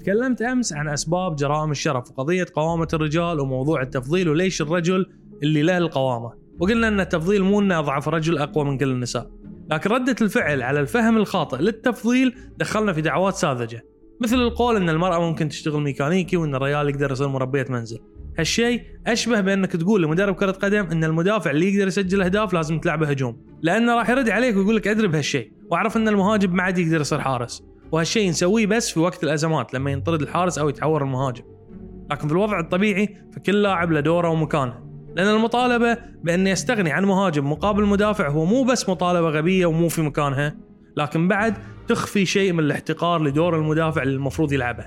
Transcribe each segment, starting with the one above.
تكلمت أمس عن أسباب جرائم الشرف وقضية قوامة الرجال وموضوع التفضيل وليش الرجل اللي له القوامة. وقلنا إن التفضيل مو إنه أضعف رجل أقوى من كل النساء. لكن ردة الفعل على الفهم الخاطئ للتفضيل دخلنا في دعوات ساذجة. مثل القول إن المرأة ممكن تشتغل ميكانيكي وإن الرجال يقدر يصير مربية منزل. هالشيء أشبه بأنك تقول لمدرب كرة قدم إن المدافع اللي يقدر يسجل أهداف لازم تلعبه هجوم. لأنه راح يرد عليك ويقول لك أدري بهالشيء. وأعرف إن المهاجم ما عاد يقدر يصير حارس. وهالشيء نسويه بس في وقت الأزمات لما ينطرد الحارس أو يتعور المهاجم. لكن في الوضع الطبيعي فكل لاعب له دوره ومكانه. لأن المطالبة بأن يستغني عن مهاجم مقابل مدافع هو مو بس مطالبة غبية ومو في مكانها لكن بعد تخفي شيء من الاحتقار لدور المدافع اللي المفروض يلعبه.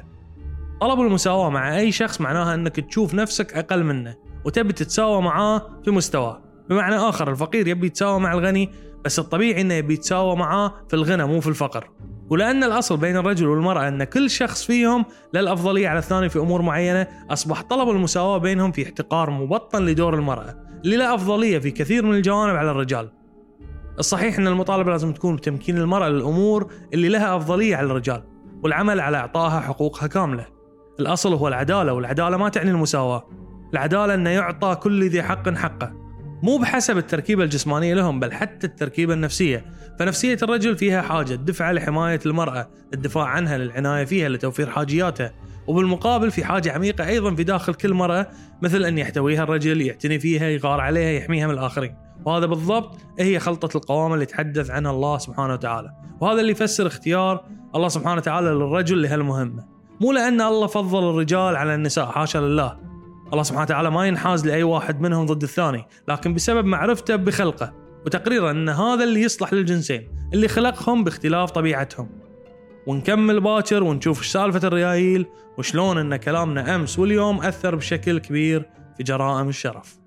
طلب المساواة مع أي شخص معناها أنك تشوف نفسك أقل منه وتبي تتساوى معاه في مستواه. بمعنى آخر الفقير يبي يتساوى مع الغني بس الطبيعي أنه يبي يتساوى معاه في الغنى مو في الفقر. ولأن الأصل بين الرجل والمرأة أن كل شخص فيهم له الأفضلية على الثاني في أمور معينة أصبح طلب المساواة بينهم في احتقار مبطن لدور المرأة اللي له أفضلية في كثير من الجوانب على الرجال. الصحيح أن المطالبة لازم تكون بتمكين المرأة للأمور اللي لها أفضلية على الرجال والعمل على إعطائها حقوقها كاملة. الأصل هو العدالة والعدالة ما تعني المساواة. العدالة أنه يعطى كل ذي حق حقه. مو بحسب التركيبة الجسمانية لهم بل حتى التركيبة النفسية. فنفسية الرجل فيها حاجة الدفعة لحماية المرأة الدفاع عنها للعناية فيها لتوفير حاجياتها وبالمقابل في حاجة عميقة أيضا في داخل كل مرأة مثل أن يحتويها الرجل يعتني فيها يغار عليها يحميها من الآخرين. وهذا بالضبط هي خلطة القوامة اللي تحدث عنها الله سبحانه وتعالى. وهذا اللي يفسر اختيار الله سبحانه وتعالى للرجل لهالمهمة. مو لأن الله فضل الرجال على النساء حاشا لله. الله سبحانه وتعالى ما ينحاز لأي واحد منهم ضد الثاني لكن بسبب معرفته بخلقه وتقريرا أن هذا اللي يصلح للجنسين اللي خلقهم باختلاف طبيعتهم. ونكمل باكر ونشوف إيش سالفة الريايل وشلون أن كلامنا أمس واليوم أثر بشكل كبير في جرائم الشرف.